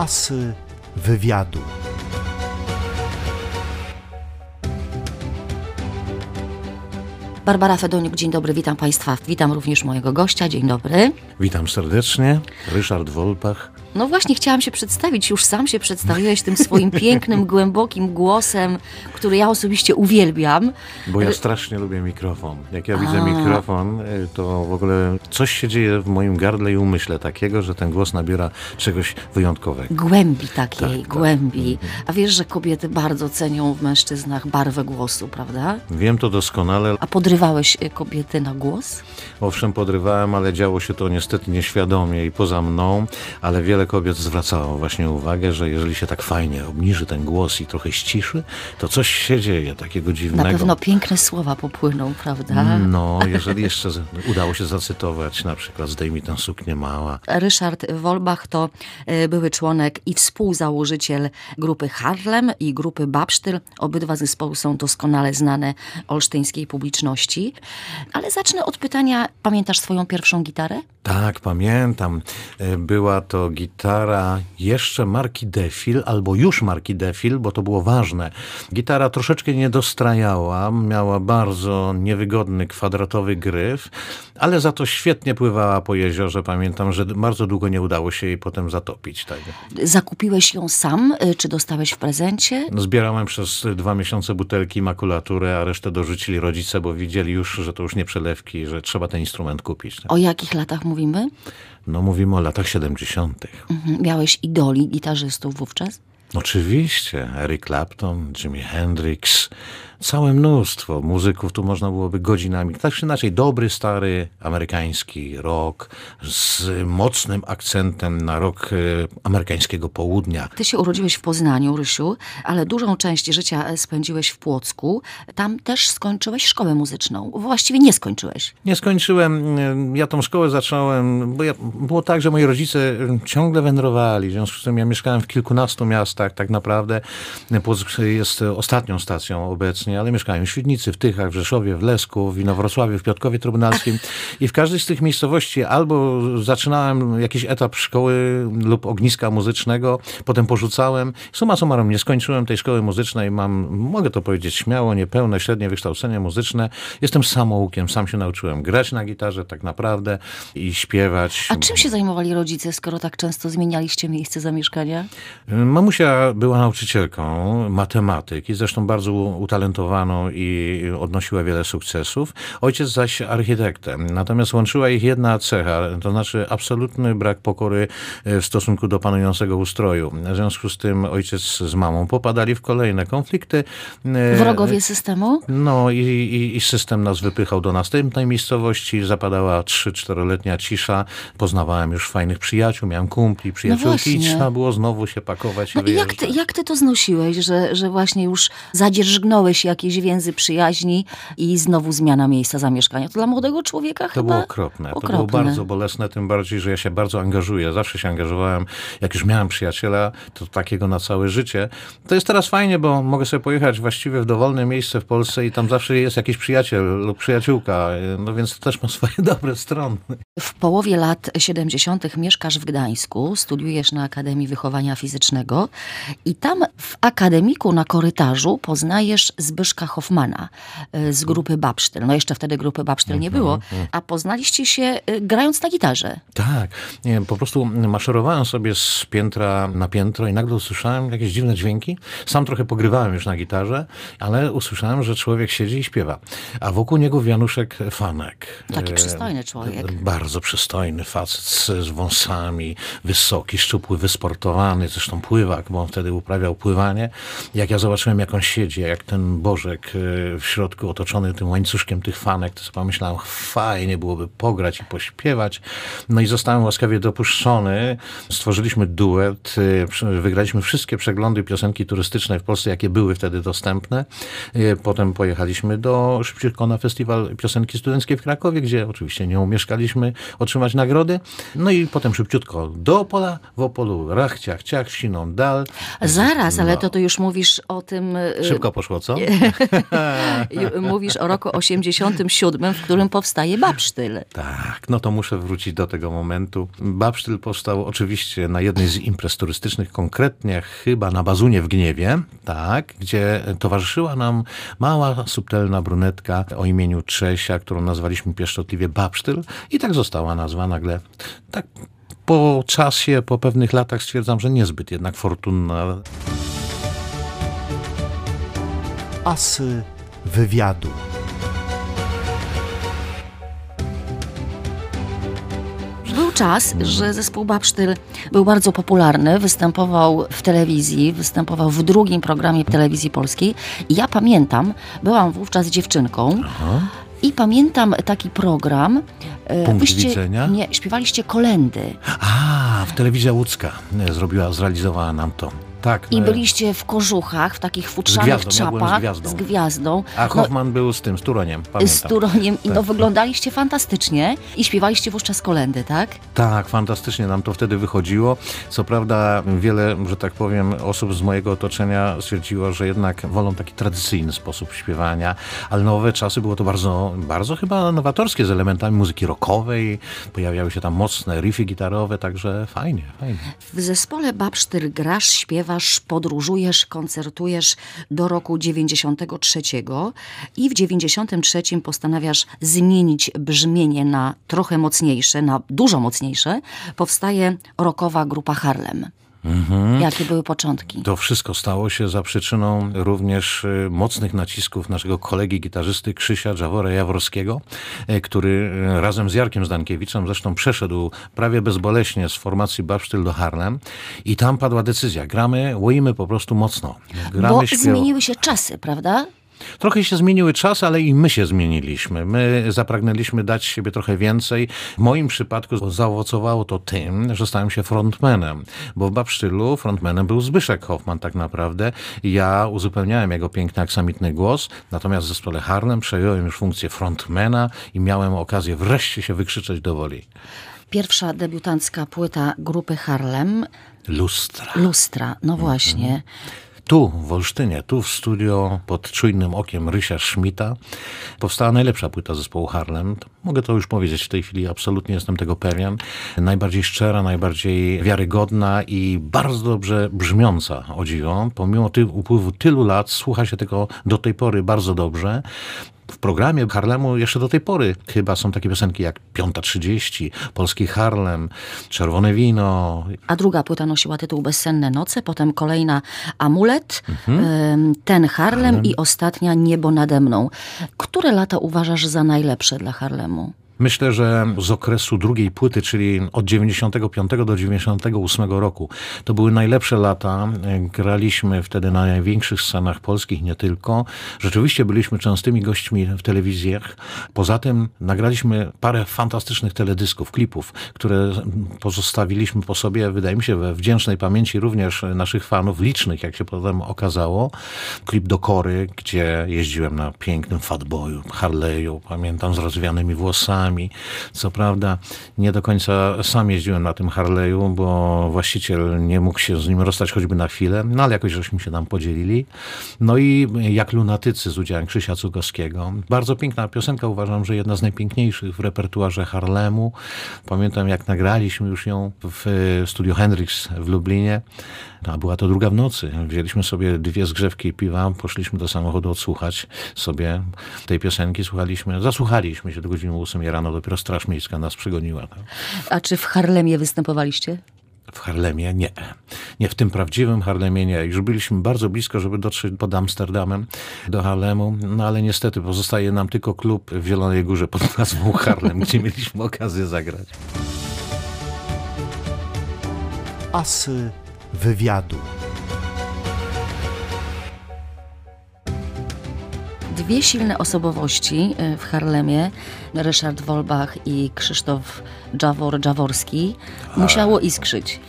Asy wywiadu. Barbara Fedoniuk, dzień dobry, witam Państwa. Witam również mojego gościa, dzień dobry. Witam serdecznie, Ryszard Wolpach. No właśnie, chciałam się przedstawić, już sam się przedstawiłeś tym swoim pięknym, głębokim głosem, który ja osobiście uwielbiam. Bo ja strasznie lubię mikrofon. Jak ja widzę mikrofon, y, to w ogóle coś się dzieje w moim gardle i umyśle takiego, że ten głos nabiera czegoś wyjątkowego. Głębi takiej, Tak, tak. głębi. A wiesz, że kobiety bardzo cenią w mężczyznach barwę głosu, prawda? Wiem to doskonale. A podrywałeś y, kobiety na głos? Owszem, podrywałem, ale działo się to niestety nieświadomie i poza mną, ale wiele kobiet zwracało właśnie uwagę, że jeżeli się tak fajnie obniży ten głos i trochę ściszy, to coś się dzieje takiego Na dziwnego. pewno piękne słowa popłyną, prawda? No, jeżeli jeszcze udało się zacytować, na przykład zdejmij tę suknię mała, Ryszard Wolbach to e, były członek i współzałożyciel grupy Harlem i grupy Babsztyl. Obydwa zespoły są doskonale znane olsztyńskiej publiczności. Ale zacznę od pytania, pamiętasz swoją pierwszą gitarę? Tak, pamiętam. E, Była to gitara jeszcze marki Defil, albo już marki Defil, bo to było ważne. Gitara troszeczkę nie dostrajała, miała bardzo niewygodny, kwadratowy gryf, ale za to świetnie pływała po jeziorze. Pamiętam, że bardzo długo nie udało się jej potem zatopić. Tak. Zakupiłeś ją sam, e, czy dostałeś w prezencie? Zbierałem przez dwa miesiące butelki, makulaturę, a resztę dorzucili rodzice, bo widzieli już, że to już nie przelewki, że trzeba ten instrument kupić. Tak. O jakich latach mówimy? No mówimy o latach 70. Mhm. Miałeś idoli gitarzystów wówczas? Oczywiście, Eric Clapton, Jimi Hendrix, całe mnóstwo muzyków, tu można byłoby godzinami. Tak czy inaczej, dobry, stary, amerykański rock z mocnym akcentem na rock e, amerykańskiego południa. Ty się urodziłeś w Poznaniu, Rysiu, ale dużą część życia e, spędziłeś w Płocku. Tam też skończyłeś szkołę muzyczną. Właściwie nie skończyłeś. Nie skończyłem, e, ja tą szkołę zacząłem, bo ja, było tak, że moi rodzice ciągle wędrowali, w związku z tym ja mieszkałem w kilkunastu miastach tak naprawdę. Płock jest ostatnią stacją obecnie, ale mieszkałem w Świdnicy, w Tychach, w Rzeszowie, w Lesku, w Inowrocławiu, w Piotrkowie Trybunalskim i w każdej z tych miejscowości albo zaczynałem jakiś etap szkoły lub ogniska muzycznego, potem porzucałem. Suma summarum nie skończyłem tej szkoły muzycznej, mam, mogę to powiedzieć śmiało, niepełne, średnie wykształcenie muzyczne. Jestem samoukiem, sam się nauczyłem grać na gitarze tak naprawdę i śpiewać. A czym się zajmowali rodzice, skoro tak często zmienialiście miejsce zamieszkania? Mamusia była nauczycielką matematyki, zresztą bardzo utalentowaną i odnosiła wiele sukcesów. Ojciec zaś architektem. Natomiast łączyła ich jedna cecha, to znaczy absolutny brak pokory e, w stosunku do panującego ustroju. W związku z tym ojciec z mamą popadali w kolejne konflikty. E, Wrogowie systemu? no i, i, i system nas wypychał do następnej miejscowości, zapadała 3-4-letnia cisza, poznawałem już fajnych przyjaciół, miałem kumpli, przyjaciółki i właśnie. trzeba było znowu się pakować No i i jak ty, jak ty to znosiłeś, że, że właśnie już zadzierżgnąłeś jakieś więzy przyjaźni i znowu zmiana miejsca zamieszkania? To dla młodego człowieka To chyba było okropne. To okropne. było bardzo bolesne, tym bardziej, że ja się bardzo angażuję. Zawsze się angażowałem. Jak już miałem przyjaciela, to takiego na całe życie. To jest teraz fajnie, bo mogę sobie pojechać właściwie w dowolne miejsce w Polsce i tam zawsze jest jakiś przyjaciel lub przyjaciółka. No więc to też ma swoje dobre strony. W połowie lat 70. mieszkasz w Gdańsku, studiujesz na Akademii Wychowania Fizycznego i tam w akademiku na korytarzu poznajesz Zbyszka Hoffmana y, z grupy Babsztyl. No jeszcze wtedy grupy Babsztyl nie było, a poznaliście się y, grając na gitarze. Tak, nie, po prostu maszerowałem sobie z piętra na piętro i nagle usłyszałem jakieś dziwne dźwięki. Sam trochę pogrywałem już na gitarze, ale usłyszałem, że człowiek siedzi i śpiewa. A wokół niego Januszek Fanek. Taki E, przystojny człowiek. Bardzo przystojny facet z, z wąsami, wysoki, szczupły, wysportowany, zresztą pływak, bo on wtedy uprawiał pływanie. Jak ja zobaczyłem, jak on siedzi, jak ten Bożek e, w środku otoczony tym łańcuszkiem tych fanek, to sobie pomyślałem, fajnie byłoby pograć i pośpiewać. No i zostałem łaskawie dopuszczony. Stworzyliśmy duet, e, wygraliśmy wszystkie przeglądy piosenki turystyczne w Polsce, jakie były wtedy dostępne. E, Potem pojechaliśmy do szybciutko na festiwal piosenki studenckiej w Krakowie, gdzie oczywiście nie umieszkaliśmy otrzymać nagrody. No i potem szybciutko do Opola, w Opolu rach, ciach, ciach, siną dal festiwal. Zaraz, ale No. to ty już mówisz o tym... y, Szybko poszło, co? Mówisz o roku 87, w którym powstaje Babsztyl. Tak, no to muszę wrócić do tego momentu. Babsztyl powstał oczywiście na jednej z imprez turystycznych, konkretnie chyba na Bazunie w Gniewie, tak, gdzie towarzyszyła nam mała, subtelna brunetka o imieniu Trzesia, którą nazwaliśmy pieszczotliwie Babsztyl i tak została nazwa nagle. Tak po czasie, po pewnych latach stwierdzam, że niezbyt jednak fortunna. Asy wywiadu. Był czas, że zespół Babsztyl był bardzo popularny, występował w telewizji, występował w drugim programie telewizji polskiej. I ja pamiętam, byłam wówczas dziewczynką i pamiętam taki program. e, Punkt wyście- widzenia? Nie, śpiewaliście kolendy. A, w telewizja łódzka e, zrobiła, zrealizowała nam to. Tak. I e, byliście w kożuchach, w takich futrzanych gwiazdą, ja byłem z czapach gwiazdą. z gwiazdą. A No, Hoffman był z tym, z Turoniem, pamiętam. z Turoniem i no Tak. wyglądaliście fantastycznie i śpiewaliście wówczas kolendy, tak? Tak, fantastycznie nam to wtedy wychodziło. Co prawda wiele, że tak powiem, osób z mojego otoczenia stwierdziło, że jednak wolą taki tradycyjny sposób śpiewania, ale nowe czasy było to bardzo, bardzo chyba nowatorskie z elementami muzyki rockowej. Pojawiały się tam mocne riffy gitarowe, także fajnie, fajnie. W zespole Babsztyr grasz, śpiewasz, podróżujesz, koncertujesz do roku 93 i w 93 postanawiasz zmienić brzmienie na trochę mocniejsze, na dużo mocniejsze. Powstaje rockowa grupa Harlem. Jakie były początki? To wszystko stało się za przyczyną również y, mocnych nacisków naszego kolegi gitarzysty Krzysia Dżawora Jaworskiego, y, który y, razem z Jarkiem Zdankiewiczem zresztą przeszedł prawie bezboleśnie z formacji Babsztyl do Harlem i tam padła decyzja. Gramy, łoimy po prostu mocno. Gramy, Bo śpiewa- zmieniły się czasy, prawda? Trochę się zmieniły czasy, ale i my się zmieniliśmy. My zapragnęliśmy dać siebie trochę więcej. W moim przypadku zaowocowało to tym, że stałem się frontmanem, bo w Babsztylu frontmanem był Zbyszek Hoffman tak naprawdę. Ja uzupełniałem jego piękny aksamitny głos, natomiast w zespole Harlem przejąłem już funkcję frontmana i miałem okazję wreszcie się wykrzyczeć do woli. Pierwsza debiutancka płyta grupy Harlem, Lustra. Lustra, no właśnie. Tu, w Olsztynie, tu w studio pod czujnym okiem Rysia Schmidta powstała najlepsza płyta zespołu Harlem. Mogę to już powiedzieć w tej chwili, absolutnie jestem tego pewien. Najbardziej szczera, najbardziej wiarygodna i bardzo dobrze brzmiąca, o dziwo. Pomimo ty, upływu tylu lat słucha się tego do tej pory bardzo dobrze. W programie Harlemu jeszcze do tej pory chyba są takie piosenki jak Piąta 30, Polski Harlem, Czerwone Wino, A druga płyta nosiła tytuł Bezsenne noce, potem kolejna Amulet, em, ten Harlem i ostatnia Niebo nade mną. Które lata uważasz za najlepsze dla Harlemu? Myślę, że z okresu drugiej płyty, czyli od 95 do 98 roku, to były najlepsze lata. Graliśmy wtedy na największych scenach polskich, nie tylko. Rzeczywiście byliśmy częstymi gośćmi w telewizjach. Poza tym nagraliśmy parę fantastycznych teledysków, klipów, które pozostawiliśmy po sobie, wydaje mi się, we wdzięcznej pamięci również naszych fanów, licznych, jak się potem okazało. Klip do Kory, gdzie jeździłem na pięknym fatboyu, Harley'u, pamiętam, z rozwianymi włosami. Co prawda nie do końca sam jeździłem na tym Harley'u, bo właściciel nie mógł się z nim rozstać choćby na chwilę, no ale jakoś żeśmy się tam podzielili. No i jak lunatycy z udziałem Krzysia Cugowskiego. Bardzo piękna piosenka, uważam, że jedna z najpiękniejszych w repertuarze Harlemu. Pamiętam jak nagraliśmy już ją w studio Hendrix w Lublinie. A była to druga w nocy. Wzięliśmy sobie dwie zgrzewki piwa, poszliśmy do samochodu odsłuchać sobie tej piosenki, słuchaliśmy, zasłuchaliśmy się do godziny 8 rano, dopiero Straż Miejska nas przegoniła. tak. A czy w Harlemie występowaliście? W Harlemie nie. Nie w tym prawdziwym Harlemie nie. Już byliśmy bardzo blisko, żeby dotrzeć pod Amsterdamem do Harlemu, no ale niestety pozostaje nam tylko klub w Zielonej Górze pod nazwą Harlem, gdzie mieliśmy okazję zagrać. Asy wywiadu. Dwie silne osobowości y, w Harlemie, Ryszard Wolbach i Krzysztof Dżawor Dżaworski, musiało iskrzyć.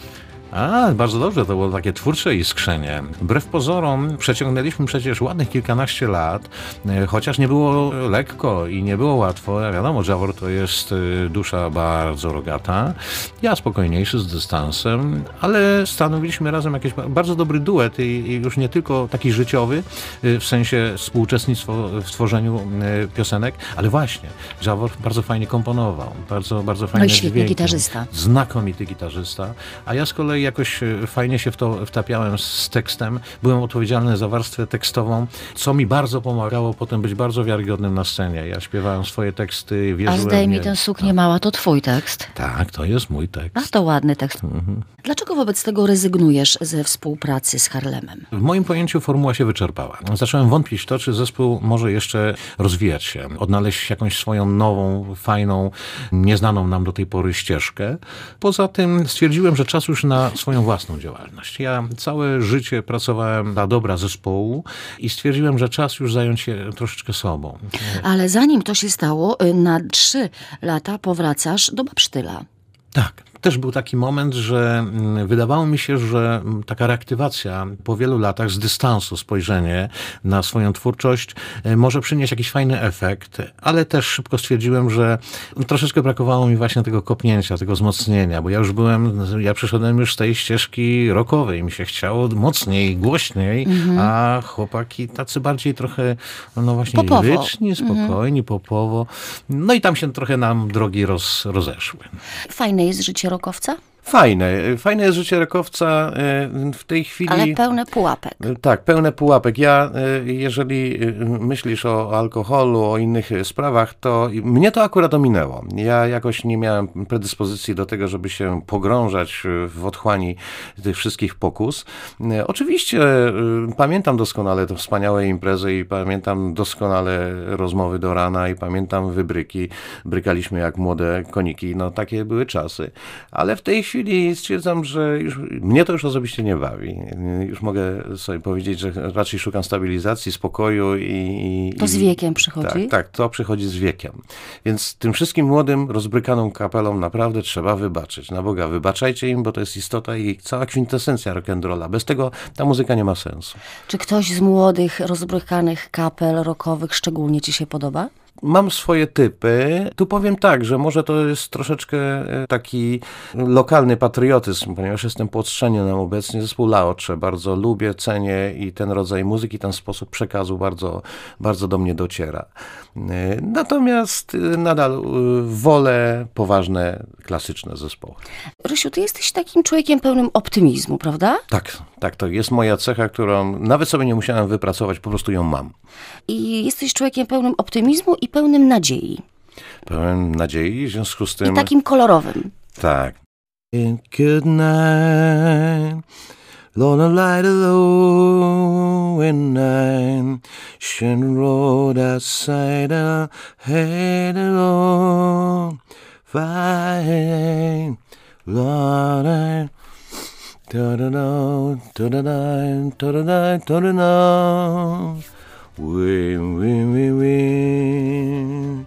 A, bardzo dobrze, to było takie twórcze iskrzenie. Wbrew pozorom przeciągnęliśmy przecież ładnych kilkanaście lat, e, chociaż nie było lekko i nie było łatwo. Ja wiadomo, Jawor to jest e, dusza bardzo rogata, ja spokojniejszy z dystansem, ale stanowiliśmy razem jakiś ba- bardzo dobry duet i, i już nie tylko taki życiowy, e, w sensie współuczestnictwo w tworzeniu piosenek, ale właśnie, Jawor bardzo fajnie komponował, bardzo, bardzo fajnie No świetny gitarzysta. znakomity gitarzysta, a ja z kolei jakoś e, fajnie się w to wtapiałem z tekstem. Byłem odpowiedzialny za warstwę tekstową, co mi bardzo pomagało potem być bardzo wiarygodnym na scenie. Ja śpiewałem swoje teksty, A wierzyłem zdejmij w nie. tę suknię mała, to twój tekst. Tak, to jest mój tekst. A to ładny tekst. Mhm. Dlaczego wobec tego rezygnujesz ze współpracy z Harlemem? W moim pojęciu formuła się wyczerpała. Zacząłem wątpić w to, czy zespół może jeszcze rozwijać się, odnaleźć jakąś swoją nową, fajną, nieznaną nam do tej pory ścieżkę. Poza tym stwierdziłem, że czas już na swoją własną działalność. Ja całe życie pracowałem dla dobra zespołu i stwierdziłem, że czas już zająć się troszeczkę sobą. Ale zanim to się stało, y, na trzy lata powracasz do Babsztyla. Tak. Też był taki moment, że mm, wydawało mi się, że mm, taka reaktywacja po wielu latach z dystansu spojrzenie na swoją twórczość e, może przynieść jakiś fajny efekt, ale też szybko stwierdziłem, że troszeczkę brakowało mi właśnie tego kopnięcia, tego wzmocnienia, bo ja już byłem, ja przyszedłem już z tej ścieżki rockowej, mi się chciało mocniej, głośniej, a chłopaki tacy bardziej trochę, no właśnie Popowo. liryczni, spokojni, popowo. No i tam się trochę nam drogi roz, rozeszły. Fajne jest życie rokowca, Fajne. Fajne jest życie rokowca e, w tej chwili. ale pełne pułapek. Tak, pełne pułapek. Ja, e, jeżeli e, myślisz o alkoholu, o innych e, sprawach, to mnie to akurat ominęło. Ja jakoś nie miałem predyspozycji do tego, żeby się pogrążać e, w otchłani tych wszystkich pokus. E, Oczywiście e, pamiętam doskonale te wspaniałe imprezy i pamiętam doskonale rozmowy do rana i pamiętam wybryki. Brykaliśmy jak młode koniki. No takie były czasy. Ale w tej chwili stwierdzam, że już, mnie to już osobiście nie bawi. Już mogę sobie powiedzieć, że raczej szukam stabilizacji, spokoju i... i To z wiekiem przychodzi? Tak, tak, to przychodzi z wiekiem. Więc tym wszystkim młodym, rozbrykaną kapelom naprawdę trzeba wybaczyć. Na Boga, wybaczajcie im, bo to jest istota i cała kwintesencja rock'n'rolla. Bez tego ta muzyka nie ma sensu. Czy ktoś z młodych, rozbrykanych kapel rockowych szczególnie ci się podoba? Mam swoje typy. Tu powiem tak, że może to jest troszeczkę e, taki lokalny patriotyzm, ponieważ jestem po nam obecnie. Zespół Laocze bardzo lubię, cenię i ten rodzaj muzyki, ten sposób przekazu bardzo, bardzo do mnie dociera. E, Natomiast e, nadal wolę poważne, klasyczne zespoły. Rysiu, ty jesteś takim człowiekiem pełnym optymizmu, prawda? Tak, tak, to jest moja cecha, którą nawet sobie nie musiałem wypracować, po prostu ją mam. I jesteś człowiekiem pełnym optymizmu i pełnym nadziei. Pełen nadziei, w związku z I tym... takim kolorowym. Tak. Good night, Lord, I'm light alone when I'm Shin road outside our head alone. Fine, Lord, I Da-da-da, da-da-da, da-da-da, da-da-da. we, we, wing, wing.